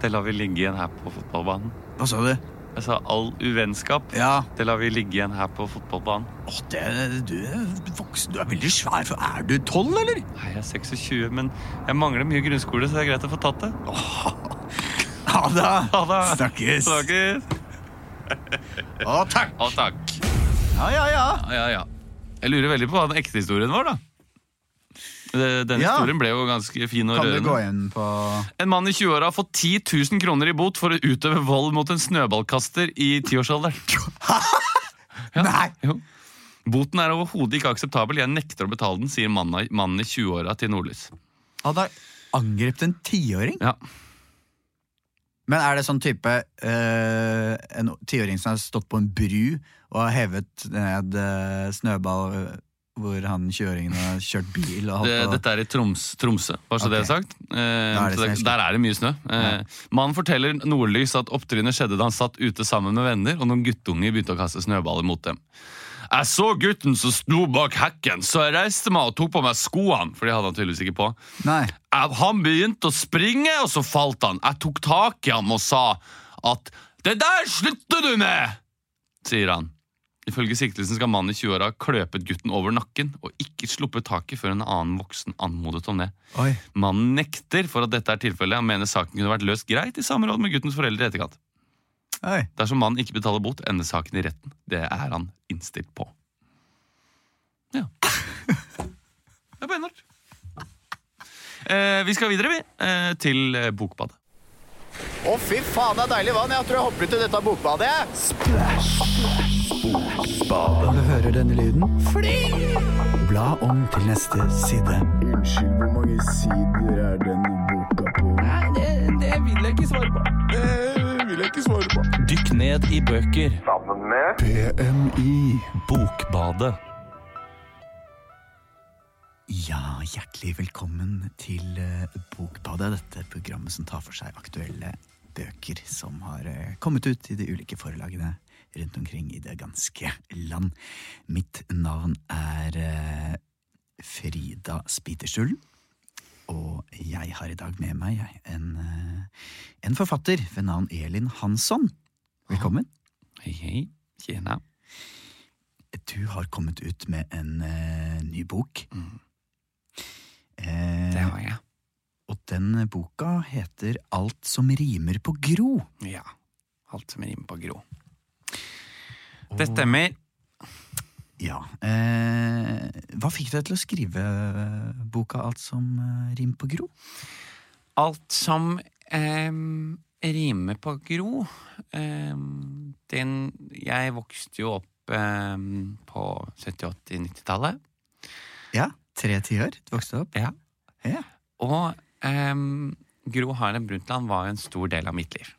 det lar vi ligge igjen her på fotballbanen. Hva sa du? Jeg sa all uvennskap, Ja. det lar vi ligge igjen her på fotballbanen. Åh, det, du voksen. Du er veldig svær. For er du tolv, eller? Nei, jeg er 26, men jeg mangler mye grunnskole, så det er greit å få tatt det. Ha det. Ha det. Snakkes. Snakkes. Å, takk. Å, takk. Ja, ja, ja. Ja, ja, ja. Jeg lurer veldig på hva den ekte historien var, da. Denne Ja. historien ble jo ganske fin og Kan du gå inn på En mann i 20-åra har fått 10 000 kroner i bot for å utøve vold mot en snøballkaster i tiårsalderen. Ja. Nei. Jo. Boten er overhodet ikke akseptabel. Jeg nekter å betale den, sier mannen i 20-åra til Nordlys. Han har angrepet en tiåring? Ja. Men er det sånn type uh, en tiåring som har stått på en bru og har hevet ned uh, snøball hvor han 20-åringen har kjørt bil Det, dette er i Troms, Tromsø, bare så det er sagt. Eh, er det det, der er det mye snø. Eh, Mannen forteller Nordlys at opptrinnet skjedde da han satt ute sammen med venner, og noen guttunger begynte å kaste snøballer mot dem. Jeg så gutten som sto bak hekken, så jeg reiste meg og tok på meg skoene. For de hadde han tydeligvis ikke på. Nei. Jeg- Han begynte å springe, og så falt han. Jeg tok tak i ham og sa at 'Det der slutter du med!' sier han. Ifølge siktelsen skal mannen i 20-åra ha kløpet gutten over nakken og ikke sluppet taket før en annen voksen anmodet om det. Oi. Mannen nekter for at dette er tilfellet og mener saken kunne vært løst greit i samråd med guttens foreldre i etterkant. Oi. Dersom mannen ikke betaler bot, ender saken i retten. Det er han innstilt på. Ja. Det er beinhardt. Eh, vi skal videre, vi, eh, til eh, Bokbadet. Å, fy faen, det er deilig vann. Jeg tror jeg hopper ut i dette bokbadet. Når du hører denne lyden, bla om til neste side. Unnskyld, hvor mange sider er denne boka på? Det vil jeg ikke svare på. Det vil jeg ikke svare på. Dykk ned i bøker. PMI. Bokbadet. Ja, hjertelig velkommen til eh, Bokbadet, dette programmet som tar for seg aktuelle bøker som har eh, kommet ut i de ulike forlagene rundt omkring i det ganske land. Mitt navn er eh, Frida Spiterstulen, og jeg har i dag med meg en, eh, en forfatter ved navn Elin Hansson. Velkommen. Hei, hei. Tjena. Du har kommet ut med en eh, ny bok. Mm. Eh, Det har jeg. Og den boka heter Alt som rimer på Gro. Ja. Alt som rimer på grå. Det stemmer. Ja. Eh, hva fikk deg til å skrive boka Alt som eh, rimer på Gro? Alt som eh, rimer på gro eh, den, Jeg vokste jo opp em, på 70-, 80-, 90-tallet. Ja, tre tiår. Du vokste opp. Ja. Ja. Og Gro Harlem Brundtland var en stor del av mitt liv.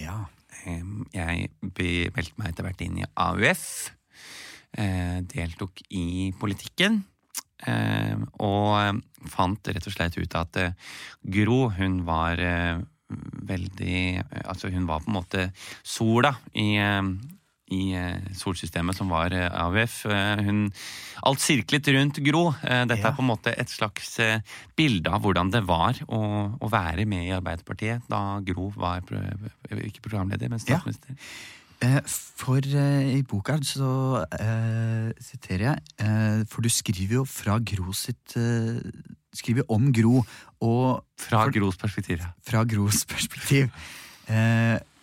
ja. Jeg meldte meg etter hvert inn i AUF. eh, Deltok i politikken. Og fant rett og slett ut at eh, Gro, hun var eh, veldig Altså, hun var på en måte sola i i eh, solsystemet, som var eh, AUF. Eh, Hun, alt sirklet rundt Gro. Dette Ja. er på en måte et slags bilde av hvordan det var å, å være med i Arbeiderpartiet da Gro var pro ikke programleder, men statsminister. Ja. For i boka så eh, siterer jeg, eh, for du skriver jo fra Gro sitt eh, Skriver om Gro, og Fra For- Gros perspektiv. fra Gros perspektiv.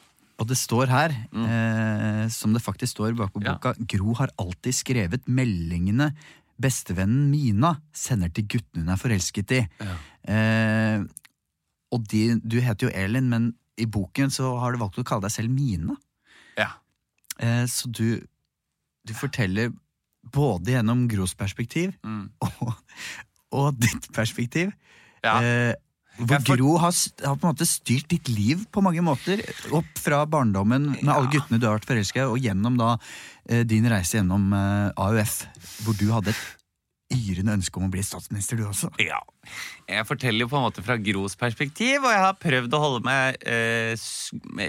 Og det står her, Mm. eh, som det faktisk står bak på Ja. boka, Gro har alltid skrevet meldingene bestevennen Mina sender til guttene hun er forelsket i. Ja. Eh, og de, du heter jo Elin, men i boken så har du valgt å kalle deg selv Mina. Ja. Eh, så du, du forteller både gjennom Gros perspektiv Mm. og, og ditt perspektiv. Ja. Eh, hvor for- Gro har, har på en måte styrt ditt liv på mange måter. Opp fra barndommen med alle guttene du har vært forelska i, og gjennom da eh, din reise gjennom eh, AUF, hvor du hadde et yrende ønske om å bli statsminister, du også. Ja. Jeg forteller jo på en måte fra Gros perspektiv, og jeg har prøvd å holde meg eh,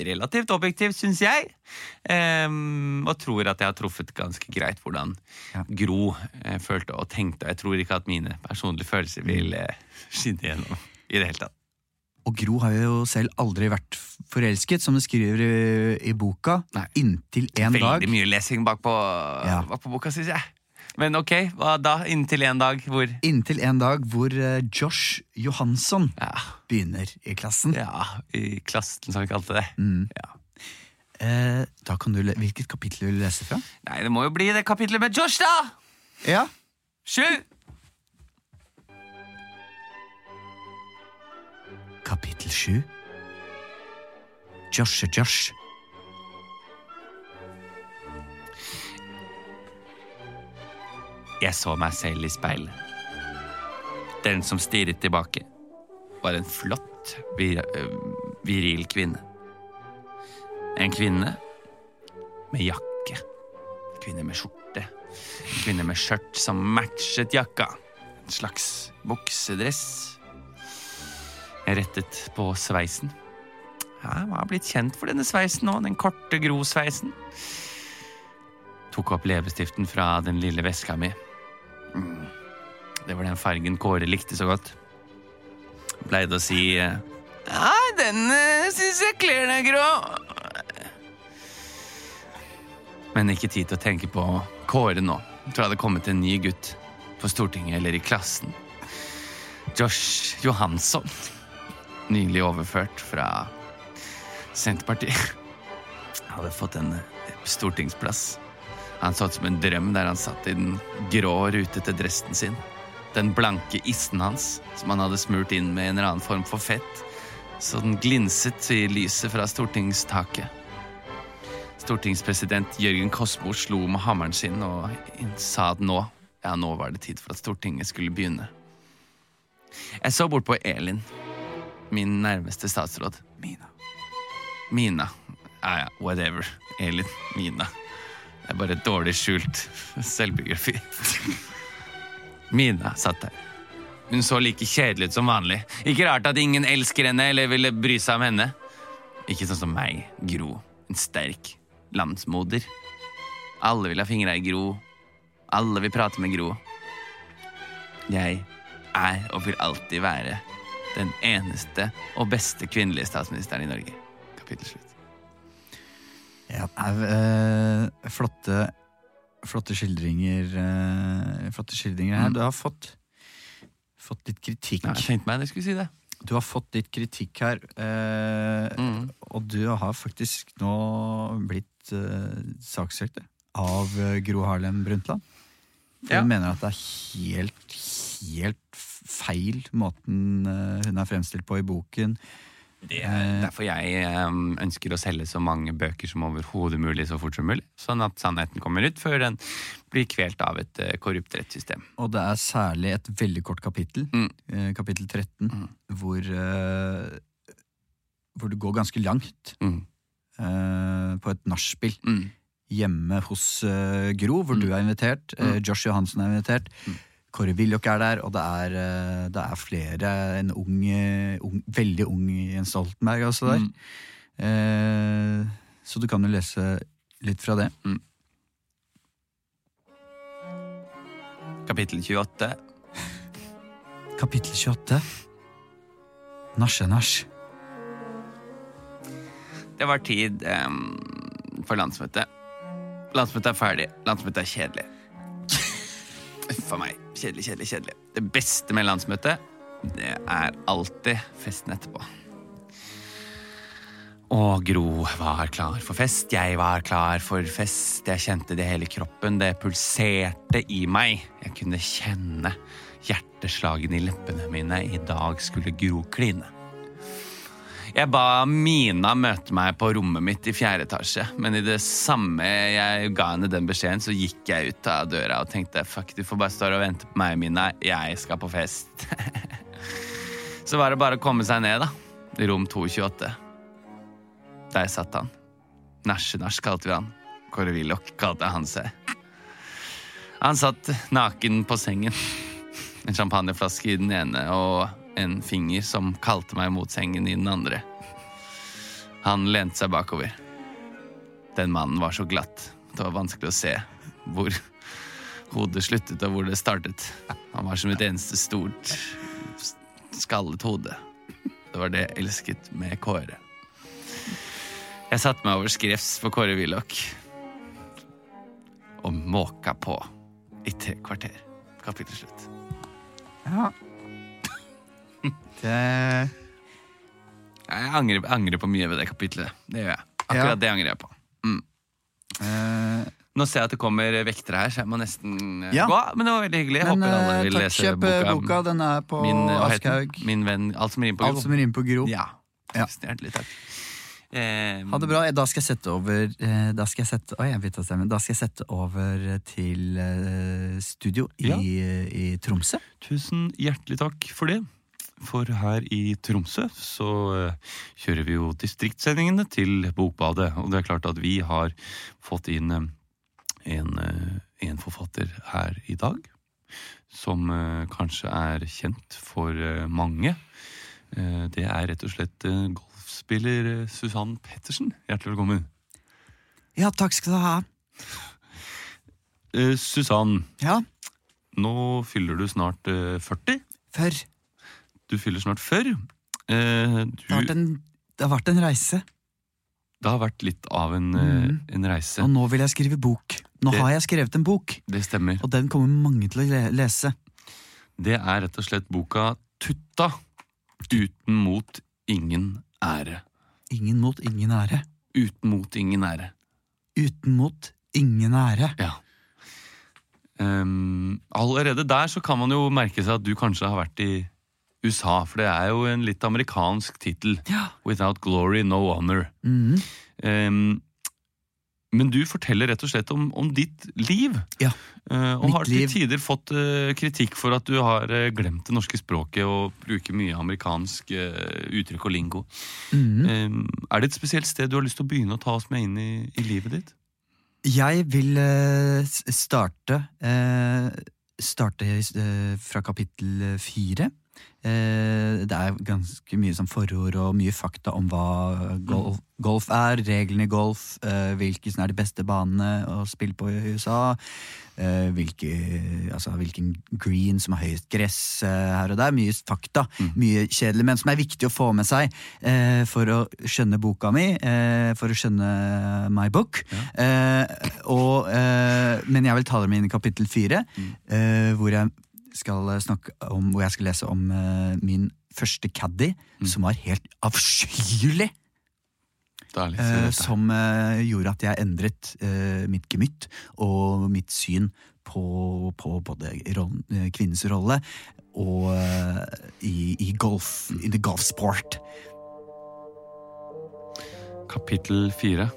relativt objektiv, syns jeg. Eh, og tror at jeg har truffet ganske greit hvordan Ja. Gro eh, følte og tenkte. Og jeg tror ikke at mine personlige følelser vil eh, skinne gjennom i det hele tatt. Og Gro har jo selv aldri vært forelsket, som du skriver i, i boka, Nei. inntil en Veldig dag. mye lesing bak på, Ja. bak på boka, syns jeg. Men ok, hva da? Inntil en dag hvor Inntil en dag hvor eh, Josh Johansson Ja, begynner i klassen. ja i klassen, som vi kalte det. Mm. Ja. Eh, da kan du le Hvilket kapittel vil du lese fra? Nei, det må jo bli det kapittelet med Josh, da! Ja, Sju! Kapittel sju. Josh og Josh. Jeg så meg selv i speilet. Den som stirret tilbake, var en flott, vir viril kvinne. En kvinne med jakke. En kvinne med skjorte. En kvinne med skjørt som matchet jakka. En slags buksedress. Rettet på sveisen. Ja, jeg var blitt kjent for denne sveisen nå, den korte gro sveisen. Tok opp leppestiften fra den lille veska mi. Mm. Det var den fargen Kåre likte så godt. Pleide å si eh, Ja, den uh, syns jeg kler deg, Grå. Men ikke tid til å tenke på Kåre nå. Jeg tror det hadde kommet en ny gutt på Stortinget eller i klassen. Josh Johansson. Nylig overført fra Senterpartiet. Hadde fått en eh, stortingsplass. Han så ut som en drøm der han satt i den grå, rutete dressen sin. Den blanke issen hans, som han hadde smurt inn med en eller annen form for fett, så den glinset i lyset fra stortingstaket. Stortingspresident Jørgen Kosmo slo med hammeren sin og sa at nå, ja, nå var det tid for at Stortinget skulle begynne. Jeg så bort på Elin, min nærmeste statsråd. Mina. Mina. Ja, ja, whatever. Elin. Mina. Det er bare et dårlig skjult selvbiografi. Mina satt der. Hun så like kjedelig ut som vanlig. Ikke rart at ingen elsker henne eller ville bry seg om henne. Ikke sånn som meg, Gro. En sterk, landsmoder. Alle vil ha fingra i Gro. Alle vil prate med Gro. Jeg er og vil alltid være den eneste og beste kvinnelige statsministeren i Norge. Kapittel slutt. Ja, eh, flotte, flotte skildringer eh, Flotte skildringer her. Mm. Du har fått, fått litt kritikk. Ja, jeg tenkte meg jeg skulle si det. Du har fått litt kritikk her, eh, Mm. og du har faktisk nå blitt eh, saksøkt av eh, Gro Harlem Brundtland. For Ja. hun mener at det er helt, helt feil måten eh, hun er fremstilt på i boken. Det er derfor jeg eh, ønsker å selge så mange bøker som overhodet mulig så fort som mulig. Sånn at sannheten kommer ut før den blir kvelt av et eh, korrupt rettssystem. Og det er særlig et veldig kort kapittel, Mm. eh, kapittel 13, Mm. hvor, eh, hvor det går ganske langt Mm. eh, på et nachspiel. Mm. hjemme hos eh, Gro, hvor Mm. du er invitert. eh, Mm. Josh Johansen er invitert. Mm. Kåre Willoch er der, og det er, eh, det er flere. En ung, ung, veldig ung Jens Stoltenberg er også der. Mm. Eh, så du kan jo lese litt fra det. Kapittel 28. Kapittel 28. Nasje-nasj. Det var tid um, for landsmøtet. Landsmøtet er ferdig. Landsmøtet er kjedelig. Uff a meg. Kjedelig, kjedelig, kjedelig. Det beste med landsmøtet, det er alltid festen etterpå. Og Gro var klar for fest, jeg var klar for fest. Jeg kjente det hele kroppen, det pulserte i meg. Jeg kunne kjenne hjerteslagene i leppene mine. I dag skulle Gro kline. Jeg ba Mina møte meg på rommet mitt i fjerde etasje, men i det samme jeg ga henne den beskjeden, så gikk jeg ut av døra og tenkte fuck, du får bare stå og vente på meg, Mina. Jeg skal på fest. så var det bare å komme seg ned, da. I rom 228. Der satt han. Nasje-nasj kalte vi han. Willoch kalte han seg. Han satt naken på sengen. En champagneflaske i den ene og en finger som kalte meg mot sengen i den andre. Han lente seg bakover. Den mannen var så glatt. Det var vanskelig å se hvor hodet sluttet og hvor det startet. Han var som et eneste stort, skallet hode. Det var det jeg elsket med Kåre. Jeg satte meg over skrevs for Kåre Willoch og måka på i tre kvarter. Kapittel slutt. Ja. Det Jeg angrer, angrer på mye ved det kapitlet. Det gjør jeg. Akkurat Ja. det angrer jeg på. eh, Nå ser jeg at det kommer vektere her, så jeg må nesten eh, Ja. gå. Men det var veldig hyggelig. Jeg Men håper alle eh, vil takk, lese kjøp boka. boka. Den er på min? Aschehoug. Min venn Alt som rimer på Gro. Ja. Ja. Hjertelig takk. Eh, Ha det bra. Da skal jeg sette over Da skal jeg sette, å, jeg stemmen. Da skal jeg sette over til studio i, Ja. i Tromsø. Tusen hjertelig takk for det. For her i Tromsø så eh, kjører vi jo distriktssendingene til Bokbadet. Og det er klart at vi har fått inn eh, en, eh, en forfatter her i dag. Som kanskje er kjent for mange. Det er rett og slett golfspiller Susann Pettersen. Hjertelig velkommen. Ja, takk skal du ha. Susann, Ja, nå fyller du snart 40 40. før. Du fyller snart før. Eh, Det har vært en, det har vært en reise, det har vært litt av en, eh, Mhm. en reise. og nå vil jeg skrive bok. Nå Det- har jeg skrevet en bok, Det stemmer. og den kommer mange til å lese. Det er rett og slett boka Tutta. Uten mot, ingen ære. Ingen mot, ingen ære. Uten mot, ingen ære. Uten mot, ingen ære. Ja. Um, allerede der så kan man jo merke seg at du kanskje har vært i USA, for det er jo en litt amerikansk tittel. Ja. Without glory, no honor. Mm. Um, men du forteller rett og slett om, om ditt liv. Ja, uh, og har til tider fått uh, kritikk for at du har uh, glemt det norske språket og bruker mye amerikansk uttrykk og lingo. Mm. Er det et spesielt sted du har lyst til å begynne å ta oss med inn i, i livet ditt? Jeg vil starte Starte fra kapittel fire. Eh, det er ganske mye sånn forord og mye fakta om hva golf, golf er, reglene i golf, eh, hvilke som er de beste banene å spille på i USA, eh, hvilke, altså, hvilken green som har høyest gress her og der. Mye fakta, mye kjedelig, men som er viktig å få med seg eh, for å skjønne boka mi, eh, for å skjønne my book. Eh, og, eh, men jeg vil ta dem inn i kapittel fire, eh, hvor jeg skal snakke om, hvor jeg skal lese om uh, min første caddy, som var helt avskyelig. Deilig. eh, som uh, gjorde at jeg endret eh, mitt gemytt og mitt syn på, på både eh, kvinnens rolle og eh, i, i golf, In the golf sport. Kapittel fire.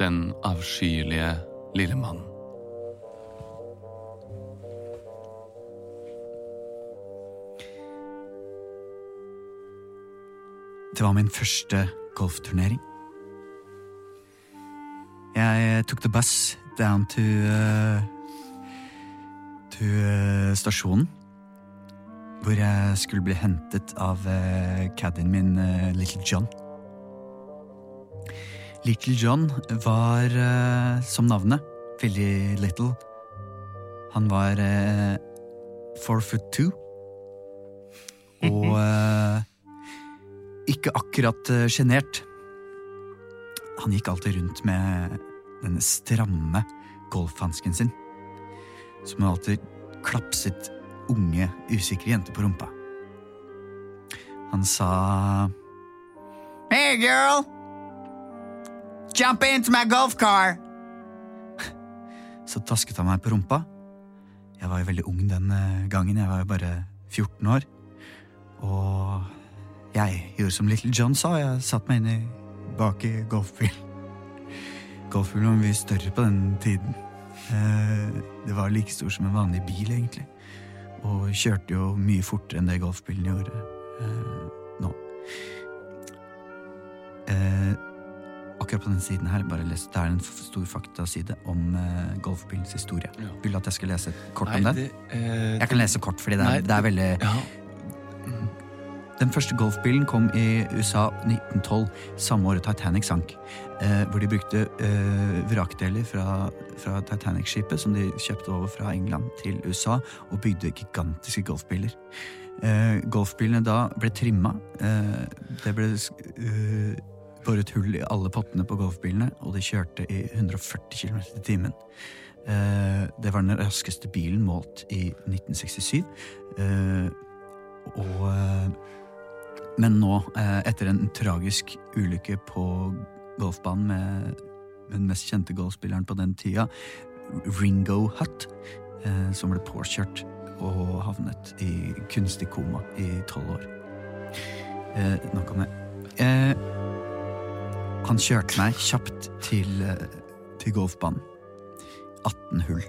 Den avskyelige lille mannen. Det var min første golfturnering. Jeg eh, tok the bus down to uh, to uh, stasjonen. Hvor jeg skulle bli hentet av uh, caddien min, uh, Little John. Little John var, som navnet, veldig little. Han var four foot two. Og ikke akkurat uh, sjenert. Han gikk alltid rundt med denne stramme golfhansken sin, som alltid klapset unge, usikre jenter på rumpa. Han sa Hey, girl! Jump into my golf car! Så tasket han meg på rumpa. Jeg var jo veldig ung den eh, gangen, jeg var jo bare 14 år. Og jeg gjorde som Little John sa, jeg satte meg inn i bak i golfbilen. Golfbilen var mye større på den tiden. Eh, Det var like stor som en vanlig bil, egentlig. Og kjørte jo mye fortere enn det golfbilen gjorde eh, nå. Eh, akkurat på den siden her, bare les, det er en stor faktaside om golfbilens historie. Ja. Vil du at jeg skal lese kort Nei, om den? det, eh, Jeg kan lese kort, fordi det Nei, er, det er veldig Ja, Den første golfbilen kom i USA 1912, samme året Titanic sank. Eh, hvor de brukte eh, vrakdeler fra, fra Titanic-skipet som de kjøpte over fra England til USA, og bygde gigantiske golfbiler. Eh, golfbilene da ble trimma. Eh, det ble eh, boret hull i alle pottene på golfbilene, og de kjørte i 140 km i timen. Eh, det var den raskeste bilen målt i 1967. Eh, og Men nå, eh, etter en tragisk ulykke på golfbanen med den mest kjente golfspilleren på den tida, Ringo Hutt, eh, som ble påkjørt og havnet i kunstig koma i tolv år. Eh, nok om det. Han kjørte meg kjapt til, til golfbanen. 18 hull.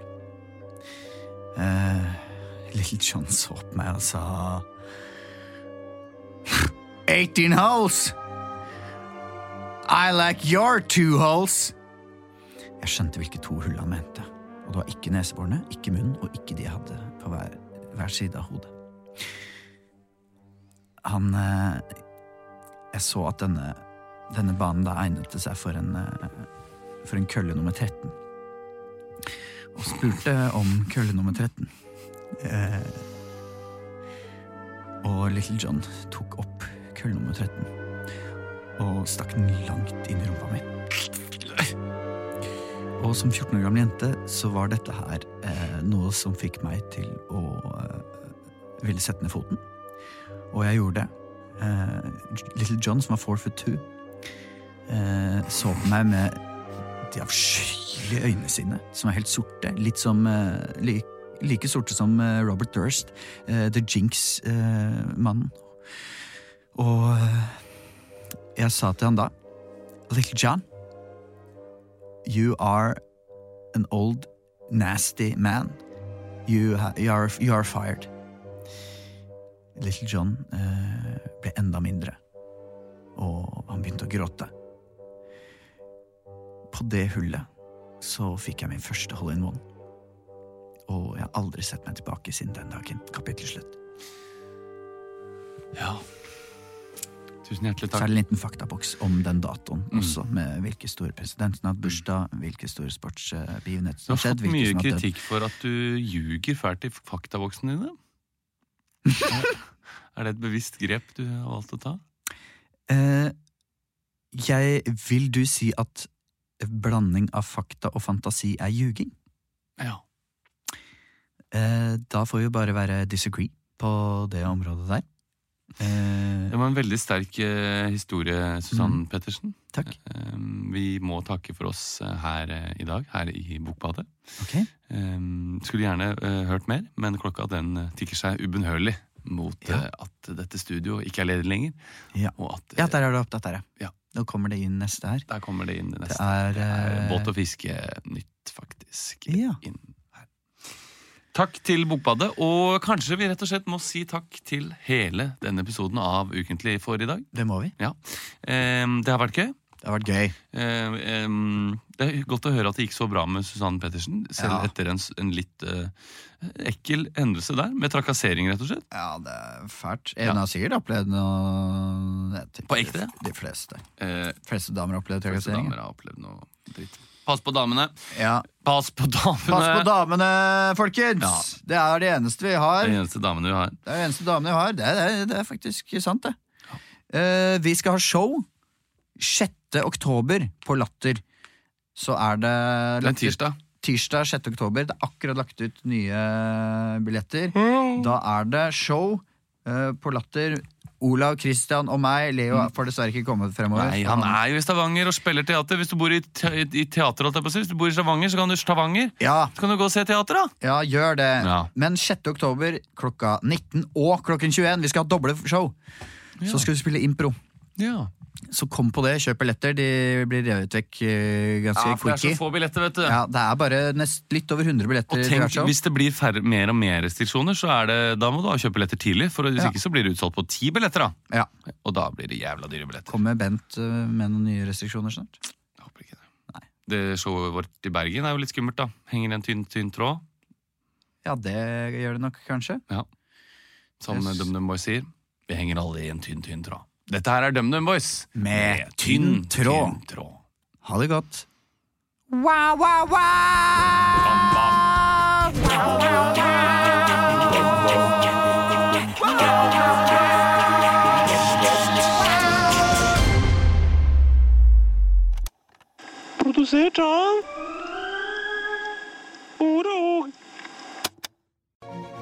Little John så på meg og sa 18 holes! I like your two holes! Jeg skjønte hvilke to hull han mente. Og det var ikke neseborene, ikke munnen og ikke de jeg hadde på hver, hver side av hodet. Han eh, Jeg så at denne, denne banen da egnet seg for en, eh, for en kølle nummer 13. Og spurte om kølle nummer 13. Eh, og Little John tok opp kølle nummer 13 og stakk den langt inn i rumpa mi. Og som 14 år gammel jente så var dette her eh, noe som fikk meg til å eh, ville sette ned foten. Og jeg gjorde det. Eh, Little John, som var four foot two, eh, så på meg med de avskyelige øynene sine, som var helt sorte. Litt som eh, li, Like sorte som eh, Robert Durst, The Jinx-mannen. Og eh, jeg sa til han da Little John, you are an old, nasty man. You, you, are, you are fired. Little John eh, ble enda mindre, og han begynte å gråte. På det hullet så fikk jeg min første hole in one. Og jeg har aldri sett meg tilbake siden den dagen. Kapittel slutt. Ja. Tusen hjertelig takk. Så er det en liten faktaboks om den datoen også, med hvilke store presidenten har hatt bursdag, hvilke store sportsbegivenheter Du som har har fått mye kritikk for at du ljuger fælt i faktaboksene dine. Er- det et bevisst grep du har valgt å ta? Eh, jeg Vil du si at blanding av fakta og fantasi er ljuging? Ja. Eh, da får vi bare være disagree på det området der. Eh, Det var en veldig sterk eh, historie, Susann Pettersen. takk. Eh, vi må takke for oss her i dag, her i Bokbadet. Okay. Skulle gjerne hørt mer, men klokka den tikker seg ubønnhørlig mot Ja. at dette studioet ikke er ledig lenger. Ja. At ja, der er du opptatt, der, Ja. Nå kommer det inn neste her. der kommer det inn neste. Det er, Det er båt og fiske nytt, faktisk. Ja. Inn. Takk til Bokbadet, og kanskje vi rett og slett må si takk til hele denne episoden av Ukentlig for i dag. Det må vi. Ja. Det har vært gøy. Det har vært gøy. Eh, det er godt å høre at det gikk så bra med Susanne Pettersen, selv Ja. etter en, en litt eh, ekkel hendelse der, med trakassering, rett og slett. Ja, det er fælt. Ja. En har sikkert opplevd noe På ekte? De, fleste. Eh, fleste damer har opplevd fleste damer har opplevd noe dritt. Pass på damene! Ja. Pass på damene! Pass på damene, folkens! Ja. Det er det eneste vi har. Det Det eneste damene vi har. er det eneste damene vi har. Det er, det er, faktisk sant, det. Eh, vi skal ha show 6. oktober på Latter. Så er det Det er tirsdag. tirsdag 6. oktober. Det er akkurat lagt ut nye billetter. Da er det show uh, på Latter. Olav, Christian og meg. Leo får dessverre ikke komme fremover. Nei, han er jo i Stavanger og spiller teater. Hvis du bor i, te i teater. Hvis du bor i Stavanger, så kan du Stavanger. Ja, Så kan du gå og se teater, da. ja, gjør det. Ja. Men 6. oktober klokka 19 og klokken 21. Vi skal ha doble show. Så skal vi spille impro. Ja. Så kom på det, kjøp billetter. De blir revet vekk eh, ganske ja, for det er så få billetter, vet du. Ja, det er bare nest, litt over 100 billetter. Og tenk, hvis det blir færre, mer og mer restriksjoner, så det, da må du ha kjøpt billetter tidlig. For hvis Ja. ikke så blir det utsolgt på ti billetter. da Ja. Og da blir det jævla dyre billetter. Kommer Bent eh, med noen nye restriksjoner snart? Jeg håper ikke det. Det showet vårt i Bergen er jo litt skummelt, da. Henger i en tynn, tynn tråd. Ja, det gjør det nok kanskje. Som Yes. DumDum Boys sier. Vi henger alle i en tynn, tynn tråd. Dette her er DumDum Boys. Med tynn tråd. tynn tråd. Ha det godt. Produsert av